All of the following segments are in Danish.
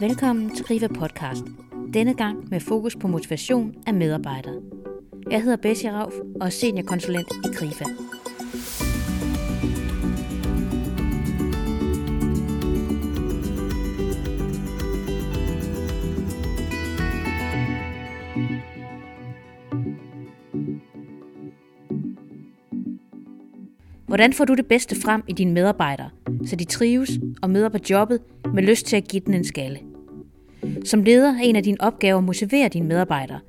Velkommen til Riva Podcast. Denne gang med fokus på motivation af medarbejdere. Jeg hedder Bessie Rauf og er seniorkonsulent i Grifa. Hvordan får du det bedste frem i dine medarbejdere, så de trives og møder på jobbet med lyst til at give den en skalle? Som leder er en af dine opgaver at motivere dine medarbejdere.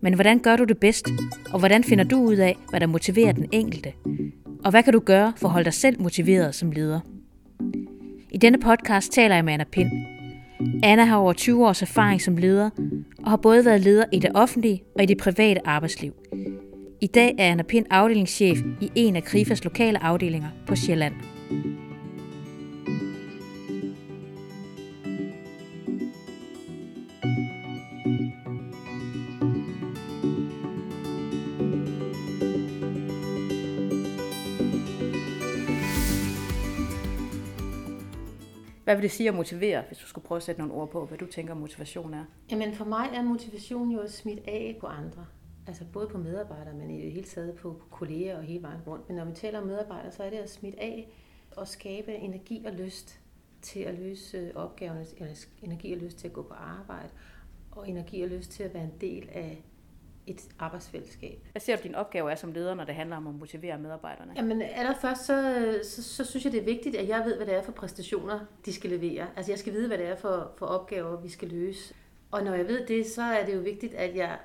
Men hvordan gør du det bedst? Og hvordan finder du ud af, hvad der motiverer den enkelte? Og hvad kan du gøre for at holde dig selv motiveret som leder? I denne podcast taler jeg med Anna Pind. Anna har over 20 års erfaring som leder, og har både været leder i det offentlige og i det private arbejdsliv. I dag er Anna Pind afdelingschef i en af Krifas lokale afdelinger på Sjælland. Hvad vil det sige at motivere, hvis du skulle prøve at sætte nogle ord på, hvad du tænker motivation er? Jamen for mig er motivation jo at smitte af på andre. Altså både på medarbejdere, men i det hele taget på kolleger og hele vejen rundt. Men når vi taler om medarbejdere, så er det at smitte af og skabe energi og lyst til at løse øh, opgaverne, energi og lyst til at gå på arbejde, og energi og lyst til at være en del af et arbejdsfællesskab. Hvad ser du, din opgave er som leder, når det handler om at motivere medarbejderne? Jamen allerførst, så, så, så synes jeg, det er vigtigt, at jeg ved, hvad det er for præstationer, de skal levere. Altså jeg skal vide, hvad det er for, for opgaver, vi skal løse. Og når jeg ved det, så er det jo vigtigt, at jeg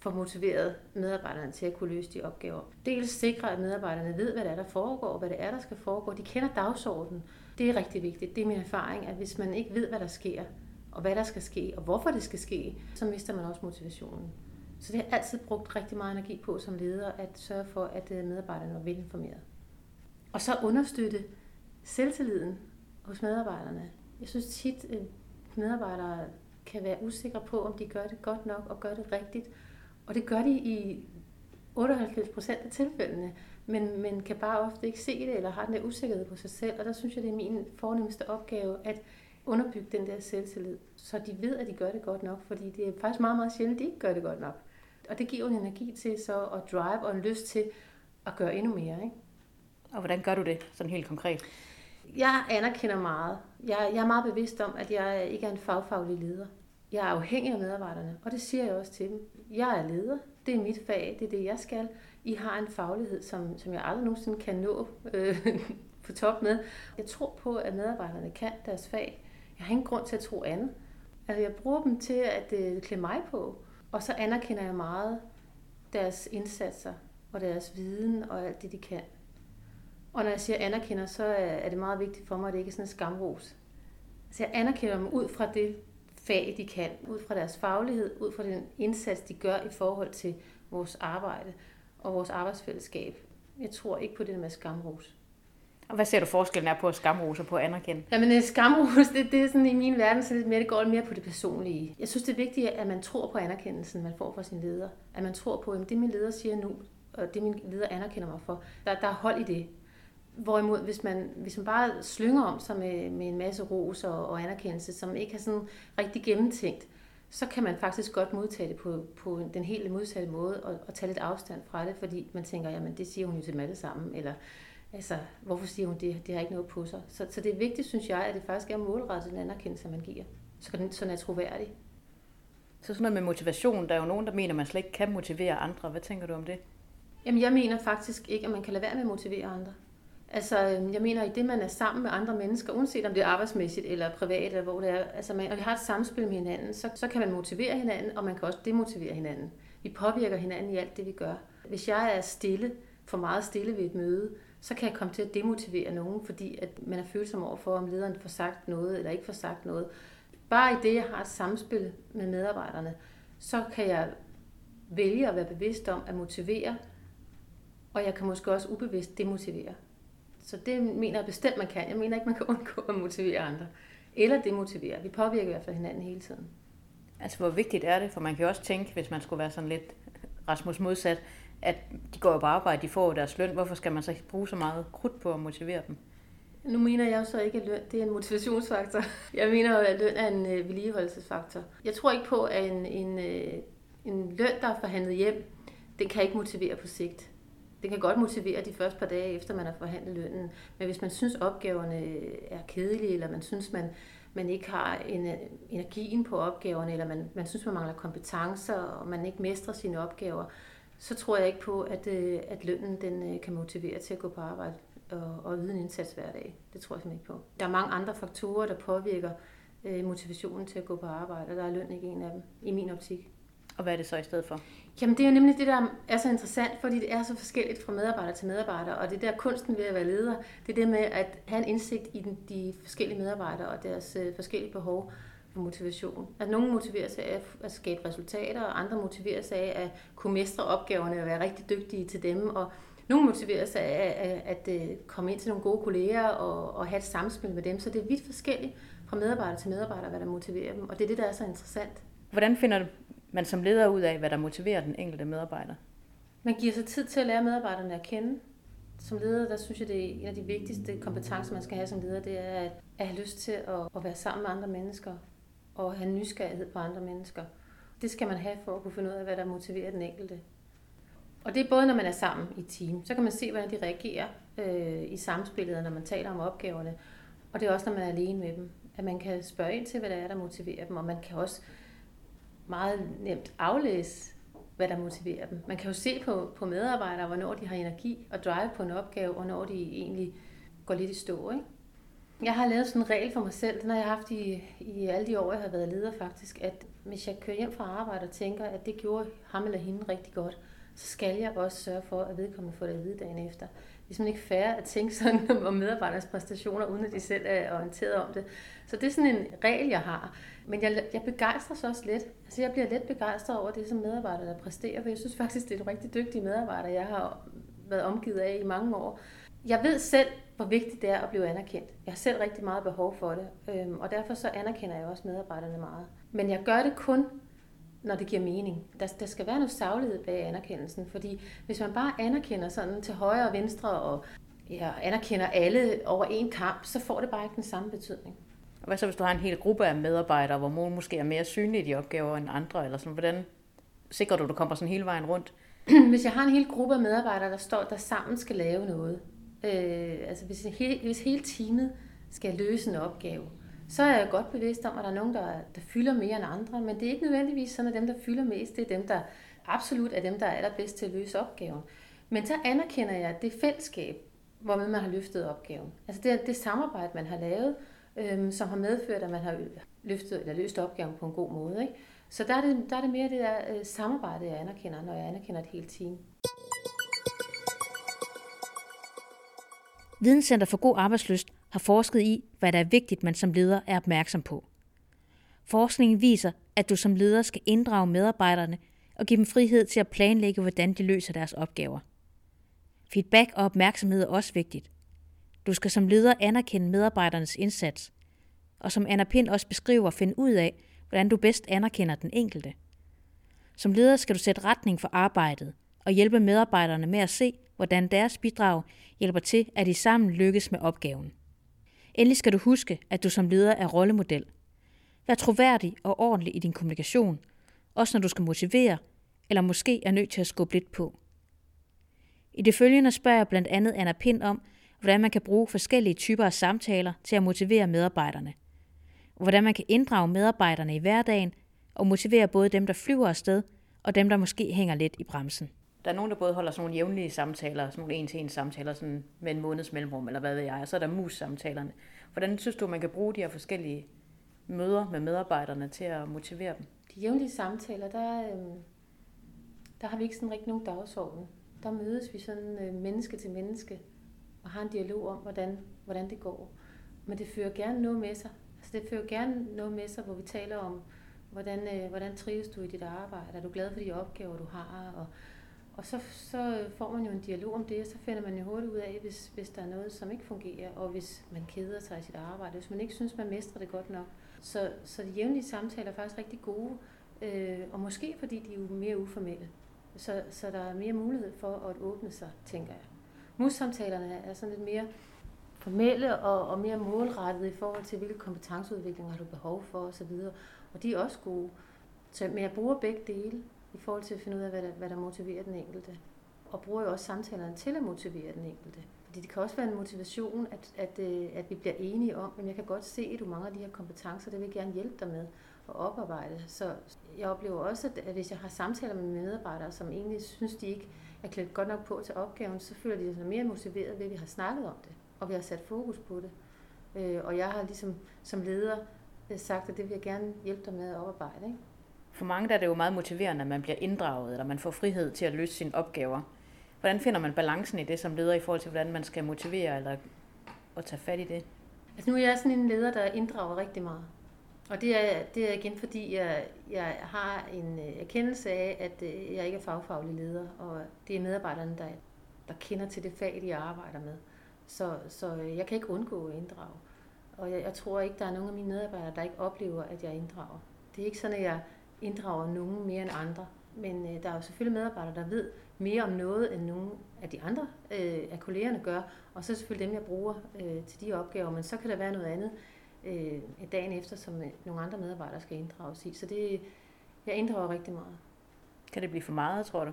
får motiveret medarbejderne til at kunne løse de opgaver. Dels sikre, at medarbejderne ved, hvad det er, der foregår, og hvad det er, der skal foregå. De kender dagsordenen. Det er rigtig vigtigt. Det er min erfaring, at hvis man ikke ved, hvad der sker, og hvad der skal ske, og hvorfor det skal ske, så mister man også motivationen. Så det har jeg altid brugt rigtig meget energi på som leder, at sørge for, at øh, medarbejderne var velinformeret. Og så understøtte selvtilliden hos medarbejderne. Jeg synes tit, at medarbejdere kan være usikre på, om de gør det godt nok og gør det rigtigt, og det gør de i 98 procent af tilfældene, men, men kan bare ofte ikke se det, eller har den der usikkerhed på sig selv. Og der synes jeg, det er min fornemmeste opgave, at underbygge den der selvtillid, så de ved, at de gør det godt nok, fordi det er faktisk meget, meget sjældent, at de ikke gør det godt nok. Og det giver en energi til så at drive og en lyst til at gøre endnu mere. Ikke? Og hvordan gør du det, sådan helt konkret? Jeg anerkender meget. Jeg, jeg er meget bevidst om, at jeg ikke er en fagfaglig leder. Jeg er afhængig af medarbejderne, og det siger jeg også til dem. Jeg er leder, det er mit fag, det er det, jeg skal. I har en faglighed, som, som jeg aldrig nogensinde kan nå øh, på top med. Jeg tror på, at medarbejderne kan deres fag. Jeg har ingen grund til at tro andet. Altså, jeg bruger dem til at øh, klæde mig på, og så anerkender jeg meget deres indsatser og deres viden og alt det, de kan. Og når jeg siger anerkender, så er det meget vigtigt for mig, at det ikke er sådan en skamros. Så jeg anerkender dem ud fra det, fag, de kan, ud fra deres faglighed, ud fra den indsats, de gør i forhold til vores arbejde og vores arbejdsfællesskab. Jeg tror ikke på det med skamros. Og hvad ser du forskellen er på skamrose og på at anerkende? Jamen øh, skamrose, det, det er sådan i min verden, så lidt mere, det går mere på det personlige. Jeg synes, det er vigtigt, at man tror på anerkendelsen, man får fra sin leder. At man tror på, at det min leder siger nu, og det min leder anerkender mig for, der, der er hold i det. Hvorimod, hvis man, hvis man bare slynger om sig med, med en masse ros og, og anerkendelse, som ikke er sådan rigtig gennemtænkt, så kan man faktisk godt modtage det på, på den helt modsatte måde og, og tage lidt afstand fra det, fordi man tænker, jamen det siger hun jo til dem alle sammen, eller altså, hvorfor siger hun det? Det har ikke noget på sig. Så, så det er vigtigt, synes jeg, at det faktisk er målrettet den anerkendelse, man giver, så den, så den er troværdig. Så sådan noget med motivation, der er jo nogen, der mener, at man slet ikke kan motivere andre. Hvad tænker du om det? Jamen, jeg mener faktisk ikke, at man kan lade være med at motivere andre. Altså, øhm, jeg mener, i det, man er sammen med andre mennesker, uanset om det er arbejdsmæssigt eller privat, eller hvor det er, altså man, og vi har et samspil med hinanden, så, så kan man motivere hinanden, og man kan også demotivere hinanden. Vi påvirker hinanden i alt det, vi gør. Hvis jeg er stille, for meget stille ved et møde, så kan jeg komme til at demotivere nogen, fordi at man er følsom over for, om lederen får sagt noget eller ikke får sagt noget. Bare i det, jeg har et samspil med medarbejderne, så kan jeg vælge at være bevidst om at motivere, og jeg kan måske også ubevidst demotivere. Så det mener jeg bestemt, man kan. Jeg mener ikke, man kan undgå at motivere andre. Eller demotivere. Vi påvirker i hvert fald hinanden hele tiden. Altså, hvor vigtigt er det? For man kan jo også tænke, hvis man skulle være sådan lidt Rasmus modsat, at de går jo på arbejde, de får deres løn. Hvorfor skal man så bruge så meget krudt på at motivere dem? Nu mener jeg jo så ikke, at løn det er en motivationsfaktor. Jeg mener jo, at løn er en øh, vedligeholdelsesfaktor. Jeg tror ikke på, at en, en, øh, en løn, der er forhandlet hjem, den kan ikke motivere på sigt. Det kan godt motivere de første par dage efter, man har forhandlet lønnen. Men hvis man synes, opgaverne øh, er kedelige, eller man synes, man, man ikke har en, energien på opgaverne, eller man, man synes, man mangler kompetencer, og man ikke mestrer sine opgaver, så tror jeg ikke på, at, øh, at lønnen den øh, kan motivere til at gå på arbejde og, og yde en indsats hver dag. Det tror jeg simpelthen ikke på. Der er mange andre faktorer, der påvirker øh, motivationen til at gå på arbejde, og der er løn ikke en af dem, i min optik. Og hvad er det så i stedet for? Jamen det er jo nemlig det, der er så interessant, fordi det er så forskelligt fra medarbejder til medarbejder, og det der kunsten ved at være leder, det er det med at have en indsigt i den, de forskellige medarbejdere og deres øh, forskellige behov for motivation. At nogle motiverer sig af at skabe resultater, og andre motiverer sig af at kunne mestre opgaverne og være rigtig dygtige til dem, og nogle motiverer sig af at, at, at komme ind til nogle gode kolleger og, og have et samspil med dem, så det er vidt forskelligt fra medarbejder til medarbejder, hvad der motiverer dem, og det er det, der er så interessant. Hvordan finder man som leder ud af, hvad der motiverer den enkelte medarbejder? Man giver sig tid til at lære medarbejderne at kende. Som leder, der synes jeg, det er en af de vigtigste kompetencer, man skal have som leder, det er at have lyst til at, at være sammen med andre mennesker og have nysgerrighed på andre mennesker. Det skal man have for at kunne finde ud af, hvad der motiverer den enkelte. Og det er både, når man er sammen i team, så kan man se, hvordan de reagerer øh, i samspillet, når man taler om opgaverne. Og det er også, når man er alene med dem, at man kan spørge ind til, hvad der er, der motiverer dem, og man kan også meget nemt aflæse, hvad der motiverer dem. Man kan jo se på, på medarbejdere, hvornår de har energi og drive på en opgave, og hvornår de egentlig går lidt i stå. Ikke? Jeg har lavet sådan en regel for mig selv, den har jeg haft i, i alle de år, jeg har været leder faktisk, at hvis jeg kører hjem fra arbejde og tænker, at det gjorde ham eller hende rigtig godt, så skal jeg også sørge for, at vedkommende får det at vide dagen efter. Det er simpelthen ikke fair at tænke sådan om medarbejdernes præstationer, uden at de selv er orienteret om det. Så det er sådan en regel, jeg har. Men jeg, jeg begejstres også lidt. Altså jeg bliver lidt begejstret over det, som medarbejdere der præsterer, for jeg synes faktisk, det er en rigtig dygtige medarbejder, jeg har været omgivet af i mange år. Jeg ved selv, hvor vigtigt det er at blive anerkendt. Jeg har selv rigtig meget behov for det, øhm, og derfor så anerkender jeg også medarbejderne meget. Men jeg gør det kun, når det giver mening. Der, der skal være noget saglighed bag anerkendelsen, fordi hvis man bare anerkender sådan til højre og venstre, og ja, anerkender alle over en kamp, så får det bare ikke den samme betydning. Og hvad så, hvis du har en hel gruppe af medarbejdere, hvor nogen måske er mere synlige i de opgaver end andre, eller sådan, hvordan sikrer du, at du kommer sådan hele vejen rundt? Hvis jeg har en hel gruppe af medarbejdere, der står der sammen skal lave noget, øh, altså hvis, he, hvis hele teamet skal løse en opgave, så er jeg godt bevidst om, at der er nogen, der, der fylder mere end andre, men det er ikke nødvendigvis sådan, at dem, der fylder mest, det er dem, der absolut er dem, der er allerbedst til at løse opgaven. Men så anerkender jeg det fællesskab, hvormed man har løftet opgaven. Altså det, det samarbejde, man har lavet, øhm, som har medført, at man har løftet eller løst opgaven på en god måde. Ikke? Så der er, det, der er det mere det der øh, samarbejde, jeg anerkender, når jeg anerkender et helt team. Videnscenter for God arbejdsløst har forsket i, hvad der er vigtigt, man som leder er opmærksom på. Forskningen viser, at du som leder skal inddrage medarbejderne og give dem frihed til at planlægge, hvordan de løser deres opgaver. Feedback og opmærksomhed er også vigtigt. Du skal som leder anerkende medarbejdernes indsats, og som Anna Pind også beskriver, finde ud af, hvordan du bedst anerkender den enkelte. Som leder skal du sætte retning for arbejdet og hjælpe medarbejderne med at se, hvordan deres bidrag hjælper til, at de sammen lykkes med opgaven. Endelig skal du huske, at du som leder er rollemodel. Vær troværdig og ordentlig i din kommunikation, også når du skal motivere, eller måske er nødt til at skubbe lidt på. I det følgende spørger jeg blandt andet Anna Pind om, hvordan man kan bruge forskellige typer af samtaler til at motivere medarbejderne. Hvordan man kan inddrage medarbejderne i hverdagen og motivere både dem, der flyver afsted, og dem, der måske hænger lidt i bremsen. Der er nogen, der både holder sådan nogle jævnlige samtaler, sådan nogle en-til-en samtaler sådan med en måneds mellemrum, eller hvad ved jeg, og så er der mus-samtalerne. Hvordan synes du, man kan bruge de her forskellige møder med medarbejderne til at motivere dem? De jævnlige samtaler, der, øhm, der har vi ikke sådan rigtig nogen dagsorden. Der mødes vi sådan øh, menneske til menneske og har en dialog om, hvordan, hvordan det går. Men det fører gerne noget med sig. Altså det fører gerne noget med sig, hvor vi taler om, hvordan, øh, hvordan trives du i dit arbejde? Er du glad for de opgaver, du har? Og, og så, så får man jo en dialog om det, og så finder man jo hurtigt ud af, hvis, hvis der er noget, som ikke fungerer, og hvis man keder sig i sit arbejde, hvis man ikke synes, man mestrer det godt nok. Så, så de jævnlige samtaler er faktisk rigtig gode, øh, og måske fordi de er jo mere uformelle. Så, så der er mere mulighed for at åbne sig, tænker jeg. Mus-samtalerne er sådan lidt mere formelle og, og mere målrettede i forhold til, hvilke kompetenceudviklinger har du behov for osv. Og de er også gode. Så, men jeg bruger begge dele i forhold til at finde ud af, hvad der, hvad der motiverer den enkelte. Og bruger jo også samtalerne til at motivere den enkelte. Fordi det kan også være en motivation, at, at, øh, at vi bliver enige om, at jeg kan godt se, at du mangler de her kompetencer, det vil jeg gerne hjælpe dig med at oparbejde. Så jeg oplever også, at hvis jeg har samtaler med medarbejdere, som egentlig synes, de ikke er klædt godt nok på til opgaven, så føler de sig mere motiveret ved, at vi har snakket om det, og vi har sat fokus på det. Øh, og jeg har ligesom som leder øh, sagt, at det vil jeg gerne hjælpe dig med at oparbejde. Ikke? For mange der er det jo meget motiverende, at man bliver inddraget, eller man får frihed til at løse sine opgaver. Hvordan finder man balancen i det som leder i forhold til, hvordan man skal motivere eller at tage fat i det? Altså nu er jeg sådan en leder, der inddrager rigtig meget. Og det er, det er igen, fordi jeg, jeg har en øh, erkendelse af, at øh, jeg ikke er fagfaglig leder, og det er medarbejderne, der, der kender til det fag, de arbejder med. Så, så øh, jeg kan ikke undgå at inddrage. Og jeg, jeg tror ikke, der er nogen af mine medarbejdere, der ikke oplever, at jeg inddrager. Det er ikke sådan, at jeg inddrager nogen mere end andre. Men øh, der er jo selvfølgelig medarbejdere, der ved mere om noget, end nogen af de andre øh, af kollegerne gør. Og så selvfølgelig dem, jeg bruger øh, til de opgaver. Men så kan der være noget andet øh, dagen efter, som øh, nogle andre medarbejdere skal inddrages i. Så det, jeg inddrager rigtig meget. Kan det blive for meget, tror du?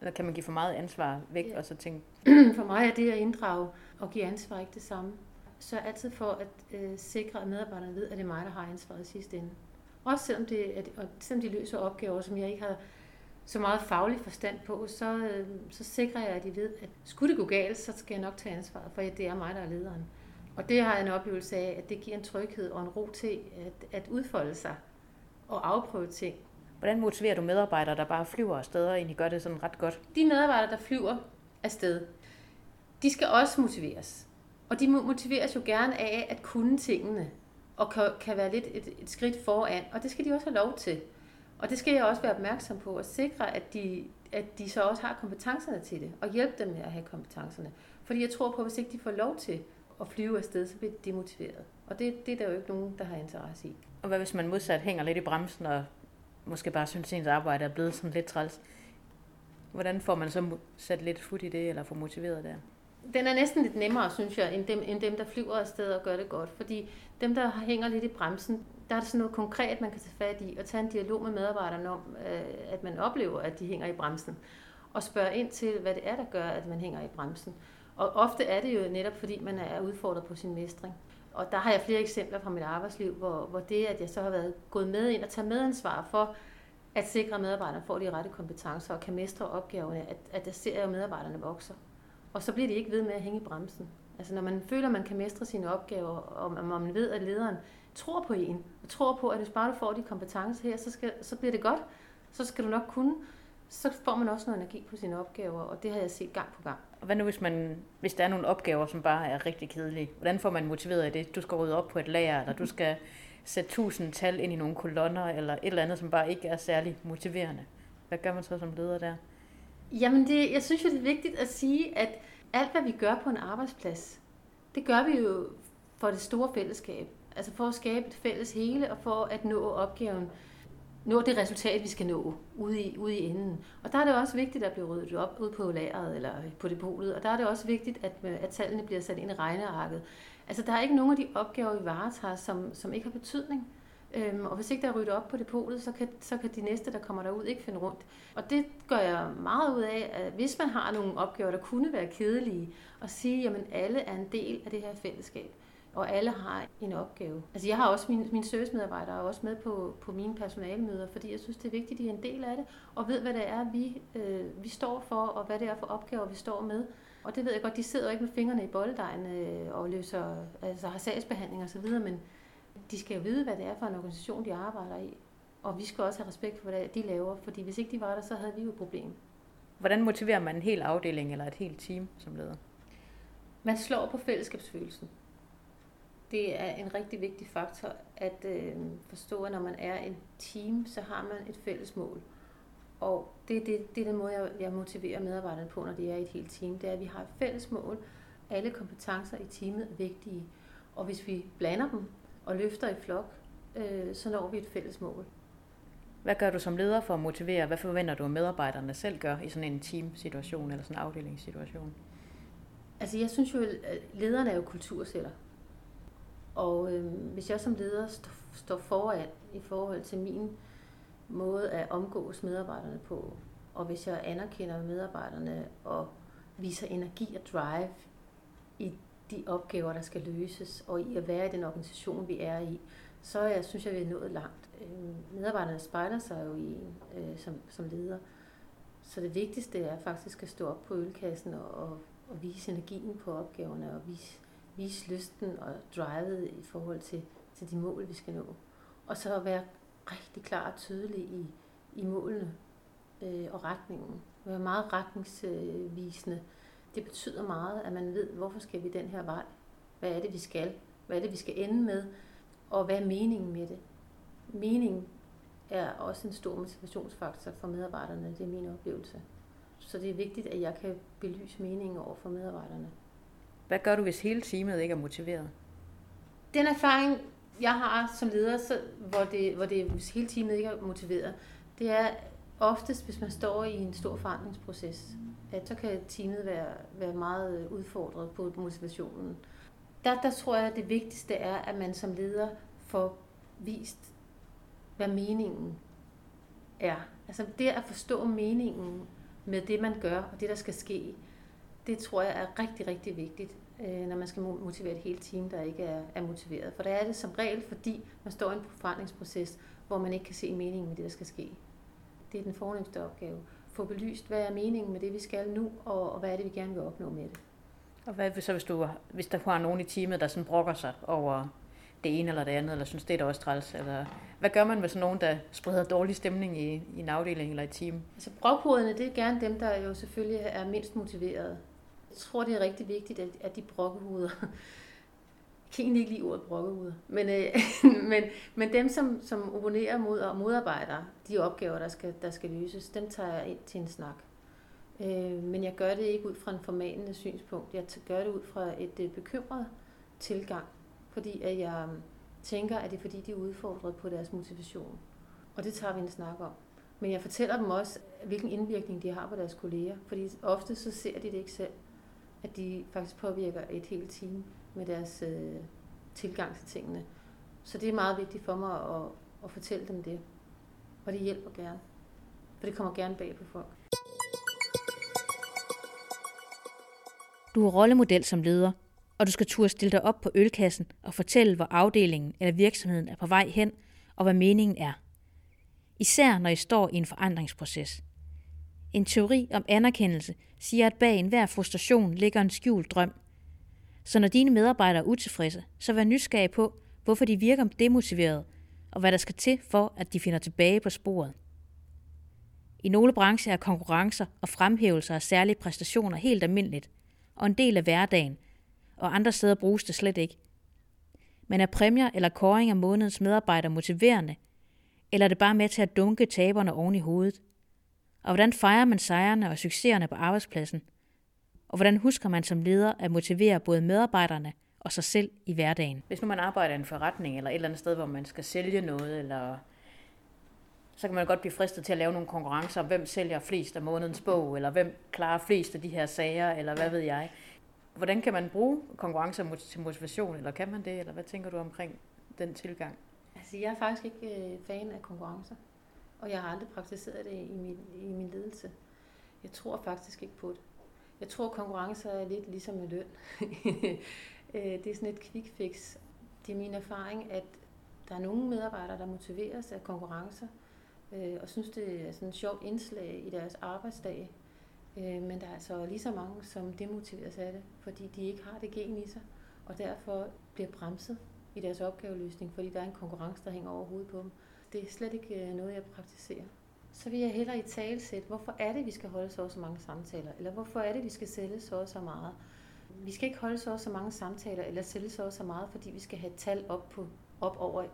Eller kan man give for meget ansvar væk ja. og så tænke? For mig er det at inddrage og give ansvar ikke det samme. Så altid for at øh, sikre, at medarbejderne ved, at det er mig, der har ansvaret i sidste ende. Også selvom, det, at, og selvom de løser opgaver, som jeg ikke har så meget faglig forstand på, så, øh, så sikrer jeg, at de ved, at skulle det gå galt, så skal jeg nok tage ansvaret, for det er mig, der er lederen. Og det har jeg en oplevelse af, at det giver en tryghed og en ro til at, at udfolde sig og afprøve ting. Hvordan motiverer du medarbejdere, der bare flyver afsted og egentlig gør det sådan ret godt? De medarbejdere, der flyver afsted, de skal også motiveres. Og de motiveres jo gerne af at kunne tingene og kan, kan være lidt et, et skridt foran, og det skal de også have lov til. Og det skal jeg også være opmærksom på, at sikre, at de, at de så også har kompetencerne til det, og hjælpe dem med at have kompetencerne. Fordi jeg tror på, at hvis ikke de får lov til at flyve afsted, så bliver de demotiveret. Og det, det er der jo ikke nogen, der har interesse i. Og hvad hvis man modsat hænger lidt i bremsen, og måske bare synes, at ens arbejde er blevet sådan lidt træls? Hvordan får man så sat lidt fod i det, eller får motiveret der? Den er næsten lidt nemmere, synes jeg, end dem, end dem, der flyver afsted og gør det godt. Fordi dem, der hænger lidt i bremsen, der er det sådan noget konkret, man kan tage fat i, og tage en dialog med medarbejderne om, øh, at man oplever, at de hænger i bremsen. Og spørge ind til, hvad det er, der gør, at man hænger i bremsen. Og ofte er det jo netop, fordi man er udfordret på sin mestring. Og der har jeg flere eksempler fra mit arbejdsliv, hvor, hvor det, at jeg så har været gået med ind og taget medansvar for at sikre, at medarbejderne får de rette kompetencer og kan mestre opgaverne, at, at der ser, at medarbejderne vokser. Og så bliver de ikke ved med at hænge i bremsen. Altså når man føler, at man kan mestre sine opgaver, og man ved, at lederen tror på en, og tror på, at hvis bare du får de kompetencer her, så, skal, så bliver det godt. Så skal du nok kunne. Så får man også noget energi på sine opgaver, og det har jeg set gang på gang. Og hvad nu, hvis, man, hvis der er nogle opgaver, som bare er rigtig kedelige? Hvordan får man motiveret af det? Du skal rydde op på et lager, eller du skal sætte tusind tal ind i nogle kolonner, eller et eller andet, som bare ikke er særlig motiverende. Hvad gør man så som leder der? Jamen, det, jeg synes jo, det er vigtigt at sige, at alt, hvad vi gør på en arbejdsplads, det gør vi jo for det store fællesskab. Altså for at skabe et fælles hele, og for at nå opgaven, nå det resultat, vi skal nå ude i, ude i enden. Og der er det også vigtigt at blive ryddet op ude på lageret eller på depotet, og der er det også vigtigt, at, øh, at tallene bliver sat ind i regnearket. Altså der er ikke nogen af de opgaver, vi varetager, som, som ikke har betydning. Øhm, og hvis ikke der er ryddet op på depotet, så kan, så kan de næste, der kommer derud, ikke finde rundt. Og det gør jeg meget ud af, at hvis man har nogle opgaver, der kunne være kedelige, at sige, at alle er en del af det her fællesskab og alle har en opgave. Altså jeg har også mine, mine servicemedarbejdere er også med på, på mine personalemøder, fordi jeg synes, det er vigtigt, at de er en del af det, og ved, hvad det er, vi, øh, vi står for, og hvad det er for opgaver, vi står med. Og det ved jeg godt, de sidder ikke med fingrene i bolddejen øh, og løser, altså har sagsbehandling osv., men de skal jo vide, hvad det er for en organisation, de arbejder i. Og vi skal også have respekt for, hvad de laver, fordi hvis ikke de var der, så havde vi jo et problem. Hvordan motiverer man en hel afdeling eller et helt team som leder? Man slår på fællesskabsfølelsen det er en rigtig vigtig faktor at øh, forstå, at når man er en team, så har man et fælles mål. Og det, det, det er den måde, jeg, jeg motiverer medarbejderne på, når de er i et helt team. Det er, at vi har et fælles mål. Alle kompetencer i teamet er vigtige. Og hvis vi blander dem og løfter i flok, øh, så når vi et fælles mål. Hvad gør du som leder for at motivere? Hvad forventer du, at medarbejderne selv gør i sådan en teamsituation eller sådan en afdelingssituation? Altså jeg synes jo, at lederne er jo kulturceller. Og øh, hvis jeg som leder st- står foran i forhold til min måde at omgås medarbejderne på, og hvis jeg anerkender medarbejderne og viser energi og drive de opgaver, der skal løses, og i at være i den organisation, vi er i, så jeg synes jeg, vi er nået langt. Øh, medarbejderne spejler sig jo i øh, som, som leder. Så det vigtigste er faktisk at stå op på ølkassen og, og, og vise energien på opgaverne, og vise, vise lysten og drivet i forhold til, til de mål, vi skal nå. Og så at være rigtig klar og tydelig i, i målene øh, og retningen. Være meget retningsvisende. Det betyder meget, at man ved, hvorfor skal vi den her vej? Hvad er det, vi skal? Hvad er det, vi skal ende med? Og hvad er meningen med det? Meningen er også en stor motivationsfaktor for medarbejderne. Det er min oplevelse. Så det er vigtigt, at jeg kan belyse meningen over for medarbejderne. Hvad gør du, hvis hele teamet ikke er motiveret? Den erfaring, jeg har som leder, så, hvor, det, hvor det, hvis hele teamet ikke er motiveret, det er oftest, hvis man står i en stor forandringsproces, at så kan teamet være, være meget øh, udfordret på motivationen. Der, der tror jeg, at det vigtigste er, at man som leder får vist, hvad meningen er. Altså det at forstå meningen med det, man gør, og det, der skal ske, det tror jeg er rigtig, rigtig vigtigt, øh, når man skal motivere et helt team, der ikke er, er motiveret. For der er det som regel, fordi man står i en forandringsproces, hvor man ikke kan se meningen med det, der skal ske. Det er den fornemmeste opgave. Få belyst, hvad er meningen med det, vi skal nu, og, og hvad er det, vi gerne vil opnå med det. Og hvad så, hvis, du, hvis der har nogen i teamet, der sådan brokker sig over det ene eller det andet, eller synes, det er da også træls? Eller, hvad gør man med sådan nogen, der spreder dårlig stemning i, i en afdeling eller et team? Altså brokhoderne, det er gerne dem, der jo selvfølgelig er mindst motiveret. Jeg tror, det er rigtig vigtigt, at, at de brokkehuder, jeg kan egentlig ikke lide ordet brokkehuder, men, øh, men, men dem, som, som opponerer mod og modarbejder de opgaver, der skal, der skal løses, dem tager jeg ind til en snak. Øh, men jeg gør det ikke ud fra en formanende synspunkt. Jeg gør det ud fra et øh, bekymret tilgang, fordi at jeg øh, tænker, at det er fordi, de er udfordret på deres motivation. Og det tager vi en snak om. Men jeg fortæller dem også, hvilken indvirkning de har på deres kolleger, fordi ofte så ser de det ikke selv, at de faktisk påvirker et helt team med deres øh, tilgang til tingene. Så det er meget vigtigt for mig at, at fortælle dem det. Og det hjælper gerne. For det kommer gerne bag på folk. Du er rollemodel som leder, og du skal turde stille dig op på ølkassen og fortælle, hvor afdelingen eller virksomheden er på vej hen, og hvad meningen er. Især når I står i en forandringsproces. En teori om anerkendelse siger, at bag enhver frustration ligger en skjult drøm. Så når dine medarbejdere er utilfredse, så vær nysgerrig på, hvorfor de virker demotiverede, og hvad der skal til for, at de finder tilbage på sporet. I nogle brancher er konkurrencer og fremhævelser af særlige præstationer helt almindeligt, og en del af hverdagen, og andre steder bruges det slet ikke. Men er præmier eller kåring af månedens medarbejder motiverende, eller er det bare med til at dunke taberne oven i hovedet? Og hvordan fejrer man sejrene og succeserne på arbejdspladsen? Og hvordan husker man som leder at motivere både medarbejderne og sig selv i hverdagen? Hvis nu man arbejder i en forretning eller et eller andet sted, hvor man skal sælge noget, eller så kan man godt blive fristet til at lave nogle konkurrencer om, hvem sælger flest af månedens bog, eller hvem klarer flest af de her sager, eller hvad ved jeg. Hvordan kan man bruge konkurrencer til motivation, eller kan man det, eller hvad tænker du omkring den tilgang? Altså, jeg er faktisk ikke øh, fan af konkurrencer, og jeg har aldrig praktiseret det i min, i min ledelse. Jeg tror faktisk ikke på det. Jeg tror, konkurrencer er lidt ligesom med løn. Øh, det er sådan et quick fix. Det er min erfaring, at der er nogle medarbejdere, der motiveres af konkurrencer, øh, og synes, det er sådan et sjovt indslag i deres arbejdsdag. Øh, men der er altså lige så mange, som demotiveres af det, fordi de ikke har det gen i sig, og derfor bliver bremset i deres opgaveløsning, fordi der er en konkurrence, der hænger over hovedet på dem. Det er slet ikke øh, noget, jeg praktiserer. Så vil jeg hellere i tale sætte, hvorfor er det, vi skal holde så så mange samtaler, eller hvorfor er det, vi skal sælge så så meget. Vi skal ikke holde så så mange samtaler, eller sælge så så meget, fordi vi skal have et tal op, på, op over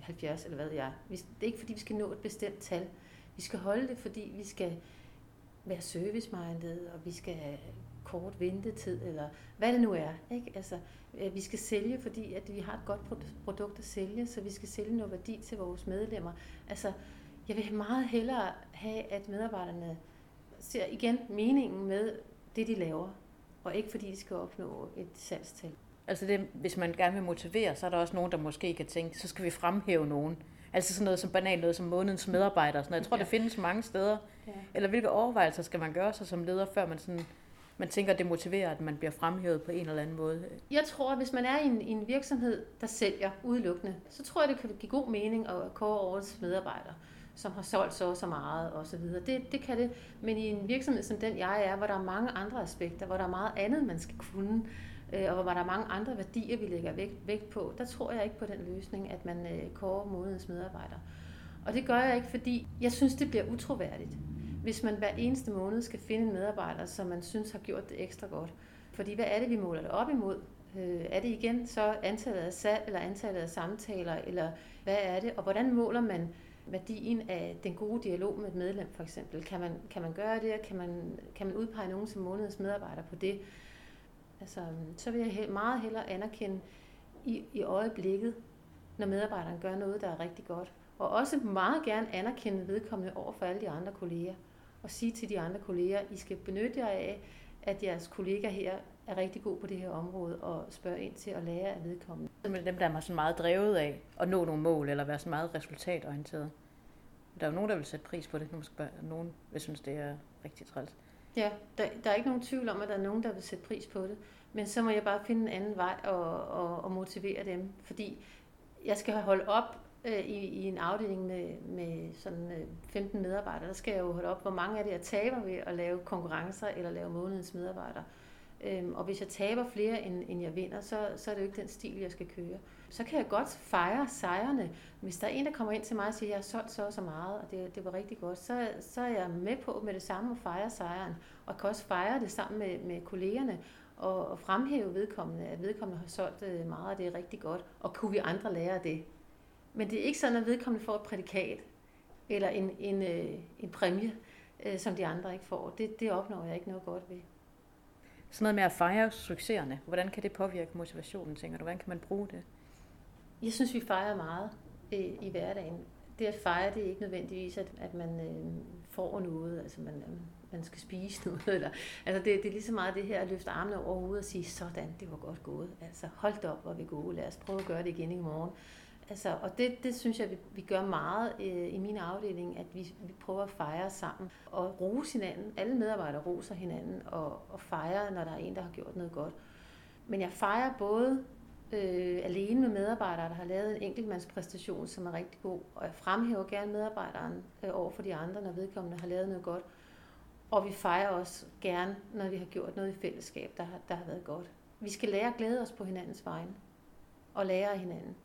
70, eller hvad jeg. Det er ikke, fordi vi skal nå et bestemt tal. Vi skal holde det, fordi vi skal være service-minded, og vi skal have kort ventetid, eller hvad det nu er. Ikke? Altså, vi skal sælge, fordi at vi har et godt produkt at sælge, så vi skal sælge noget værdi til vores medlemmer. Altså, jeg vil meget hellere have, at medarbejderne ser igen meningen med det, de laver. og ikke fordi de skal opnå et salgstal. Altså det, hvis man gerne vil motivere, så er der også nogen, der måske kan tænke, så skal vi fremhæve nogen. Altså sådan noget som banalt noget som månedens medarbejder. Sådan noget. Jeg tror, ja. det findes mange steder. Ja. Eller hvilke overvejelser skal man gøre sig som leder, før man sådan man tænker, det motiverer, at man bliver fremhævet på en eller anden måde? Jeg tror, at hvis man er i en, i en virksomhed, der sælger udelukkende, så tror jeg, det kan give god mening at kåre årets medarbejder som har solgt så og så meget osv. Det, det kan det, men i en virksomhed som den jeg er, hvor der er mange andre aspekter, hvor der er meget andet, man skal kunne, øh, og hvor der er mange andre værdier, vi lægger vægt, vægt på, der tror jeg ikke på den løsning, at man øh, kårer modens medarbejder. Og det gør jeg ikke, fordi jeg synes, det bliver utroværdigt hvis man hver eneste måned skal finde en medarbejder, som man synes har gjort det ekstra godt. Fordi hvad er det, vi måler det op imod? Øh, er det igen så antallet af salg, eller antallet af samtaler, eller hvad er det? Og hvordan måler man værdien af den gode dialog med et medlem, for eksempel? Kan man, kan man gøre det? Kan man, kan man udpege nogen som månedens medarbejder på det? Altså, så vil jeg meget hellere anerkende i, i øjeblikket, når medarbejderen gør noget, der er rigtig godt. Og også meget gerne anerkende vedkommende over for alle de andre kolleger og sige til de andre kolleger, I skal benytte jer af, at jeres kollega her er rigtig god på det her område, og spørge ind til at lære af vedkommende. Men dem, der er sådan meget drevet af at nå nogle mål, eller være så meget resultatorienteret. Der er jo nogen, der vil sætte pris på det. Nogen vil synes, det er rigtig træls. Ja, der, der er ikke nogen tvivl om, at der er nogen, der vil sætte pris på det. Men så må jeg bare finde en anden vej og, og, og motivere dem. Fordi jeg skal holde op øh, i, i en afdeling med, med sådan øh, 15 medarbejdere, der skal jeg jo holde op, hvor mange af det jeg taber ved at lave konkurrencer eller lave månedens medarbejdere. Øhm, og hvis jeg taber flere, end, end jeg vinder, så, så er det jo ikke den stil, jeg skal køre. Så kan jeg godt fejre sejrene. Hvis der er en, der kommer ind til mig og siger, at jeg har solgt så og så meget, og det, det var rigtig godt, så, så er jeg med på med det samme at fejre sejren. Og kan også fejre det sammen med, med kollegerne og, og fremhæve vedkommende, at vedkommende har solgt øh, meget, og det er rigtig godt. Og kunne vi andre lære af det? Men det er ikke sådan, at vedkommende får et prædikat eller en, en, øh, en præmie, øh, som de andre ikke får. Det, det opnår jeg ikke noget godt ved. Sådan noget med at fejre succeserne, hvordan kan det påvirke motivationen, tænker du? Hvordan kan man bruge det? Jeg synes, vi fejrer meget øh, i hverdagen. Det at fejre, det er ikke nødvendigvis, at, at man øh, får noget, altså man, øh, man skal spise noget. Eller, altså det, det er lige så meget det her at løfte armene over hovedet og sige, sådan, det var godt gået. Altså hold op, hvor vi gode. Lad os prøve at gøre det igen i morgen. Altså, og det, det synes jeg, vi, vi gør meget øh, i min afdeling, at vi, vi prøver at fejre sammen og rose hinanden. Alle medarbejdere roser hinanden og, og fejrer, når der er en, der har gjort noget godt. Men jeg fejrer både øh, alene med medarbejdere, der har lavet en enkeltmandspræstation, som er rigtig god, og jeg fremhæver gerne medarbejderen øh, over for de andre, når vedkommende har lavet noget godt. Og vi fejrer også gerne, når vi har gjort noget i fællesskab, der der har været godt. Vi skal lære at glæde os på hinandens vegne og lære af hinanden.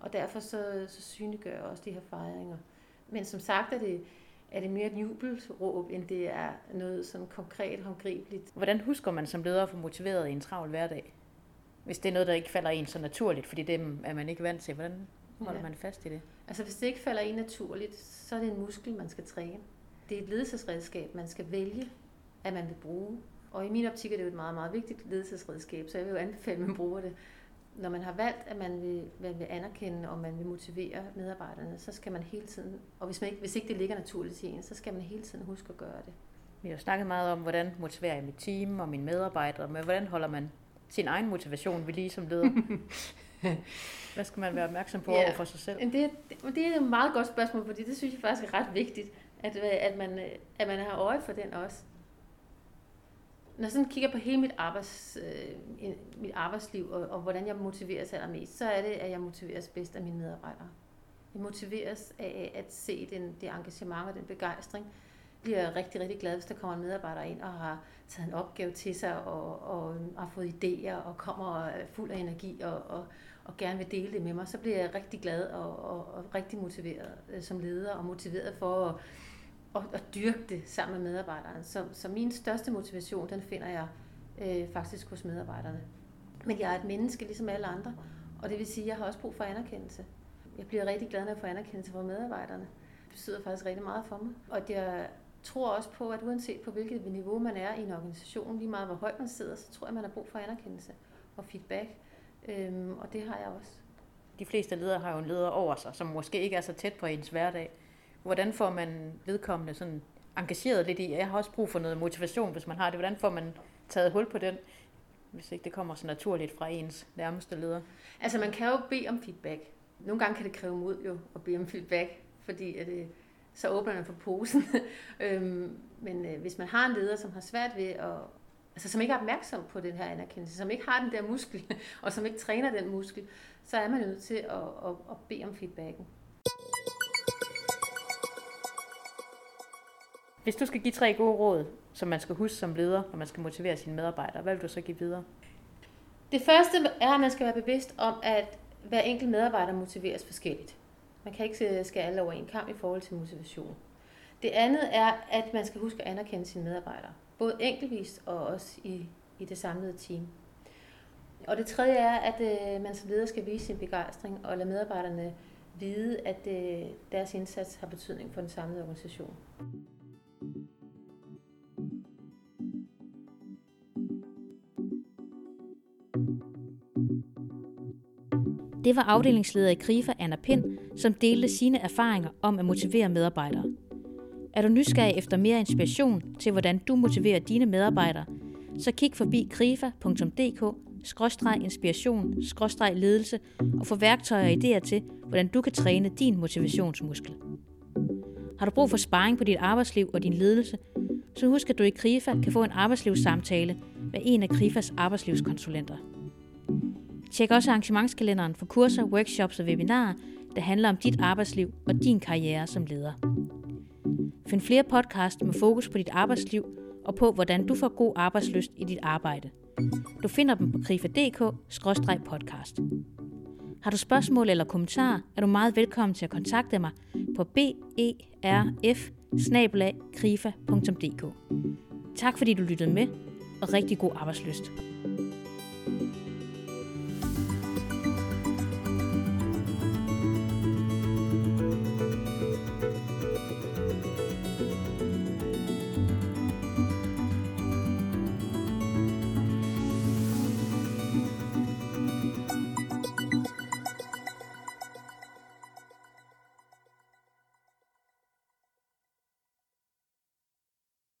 Og derfor så, så synliggør jeg også de her fejringer. Men som sagt er det, er det mere et jubelråb, end det er noget sådan konkret, håndgribeligt. Hvordan husker man som leder at få motiveret i en travl hverdag? Hvis det er noget, der ikke falder en så naturligt, fordi det er man ikke vant til. Hvordan holder ja. man fast i det? Altså hvis det ikke falder en naturligt, så er det en muskel, man skal træne. Det er et ledelsesredskab, man skal vælge, at man vil bruge. Og i min optik er det jo et meget, meget vigtigt ledelsesredskab, så jeg vil jo anbefale, at man bruger det når man har valgt, at man vil, man vil anerkende og man vil motivere medarbejderne, så skal man hele tiden, og hvis, man ikke, hvis ikke det ligger naturligt i en, så skal man hele tiden huske at gøre det. Vi har snakket meget om, hvordan motiverer jeg mit team og mine medarbejdere, men hvordan holder man sin egen motivation ved lige som leder? Hvad skal man være opmærksom på ja, over for sig selv? Det, det, det er et meget godt spørgsmål, fordi det synes jeg faktisk er ret vigtigt, at, at, man, at man har øje for den også når jeg sådan kigger på hele mit, arbejds, øh, mit arbejdsliv, og, og hvordan jeg motiveres allermest, så er det, at jeg motiveres bedst af mine medarbejdere. Jeg motiveres af at se den, det engagement og den begejstring. Jeg bliver rigtig, rigtig glad, hvis der kommer en medarbejder ind og har taget en opgave til sig og, og har fået idéer og kommer fuld af energi og, og, og gerne vil dele det med mig. Så bliver jeg rigtig glad og, og, og rigtig motiveret øh, som leder og motiveret for at og, og dyrke det sammen med medarbejderne. Så, så min største motivation, den finder jeg øh, faktisk hos medarbejderne. Men jeg er et menneske ligesom alle andre, og det vil sige, at jeg har også brug for anerkendelse. Jeg bliver rigtig glad, når jeg får anerkendelse fra medarbejderne. Det betyder faktisk rigtig meget for mig. Og jeg tror også på, at uanset på hvilket niveau man er i en organisation, lige meget hvor højt man sidder, så tror jeg, man har brug for anerkendelse og feedback. Øhm, og det har jeg også. De fleste ledere har jo en leder over sig, som måske ikke er så tæt på ens hverdag. Hvordan får man vedkommende sådan engageret lidt i, jeg har også brug for noget motivation, hvis man har det. Hvordan får man taget hul på den, hvis ikke det kommer så naturligt fra ens nærmeste leder? Altså man kan jo bede om feedback. Nogle gange kan det kræve mod jo at bede om feedback, fordi at det, så åbner man for posen. øhm, men øh, hvis man har en leder, som har svært ved at, altså som ikke er opmærksom på den her anerkendelse, som ikke har den der muskel, og som ikke træner den muskel, så er man nødt til at, at, at bede om feedbacken. Hvis du skal give tre gode råd, som man skal huske som leder, når man skal motivere sine medarbejdere, hvad vil du så give videre? Det første er, at man skal være bevidst om, at hver enkelt medarbejder motiveres forskelligt. Man kan ikke skære alle over en kamp i forhold til motivation. Det andet er, at man skal huske at anerkende sine medarbejdere. Både enkeltvis og også i, i det samlede team. Og det tredje er, at øh, man som leder skal vise sin begejstring og lade medarbejderne vide, at øh, deres indsats har betydning for den samlede organisation. Det var afdelingsleder i KRIFA, Anna Pind, som delte sine erfaringer om at motivere medarbejdere. Er du nysgerrig efter mere inspiration til, hvordan du motiverer dine medarbejdere, så kig forbi krifa.dk inspiration, ledelse og få værktøjer og idéer til, hvordan du kan træne din motivationsmuskel. Har du brug for sparring på dit arbejdsliv og din ledelse, så husk at du i KRIFA kan få en arbejdslivssamtale med en af KRIFAs arbejdslivskonsulenter. Tjek også arrangementskalenderen for kurser, workshops og webinarer, der handler om dit arbejdsliv og din karriere som leder. Find flere podcasts med fokus på dit arbejdsliv og på, hvordan du får god arbejdsløst i dit arbejde. Du finder dem på krifa.dk-podcast. Har du spørgsmål eller kommentarer, er du meget velkommen til at kontakte mig på e berf Tak fordi du lyttede med, og rigtig god arbejdsløst.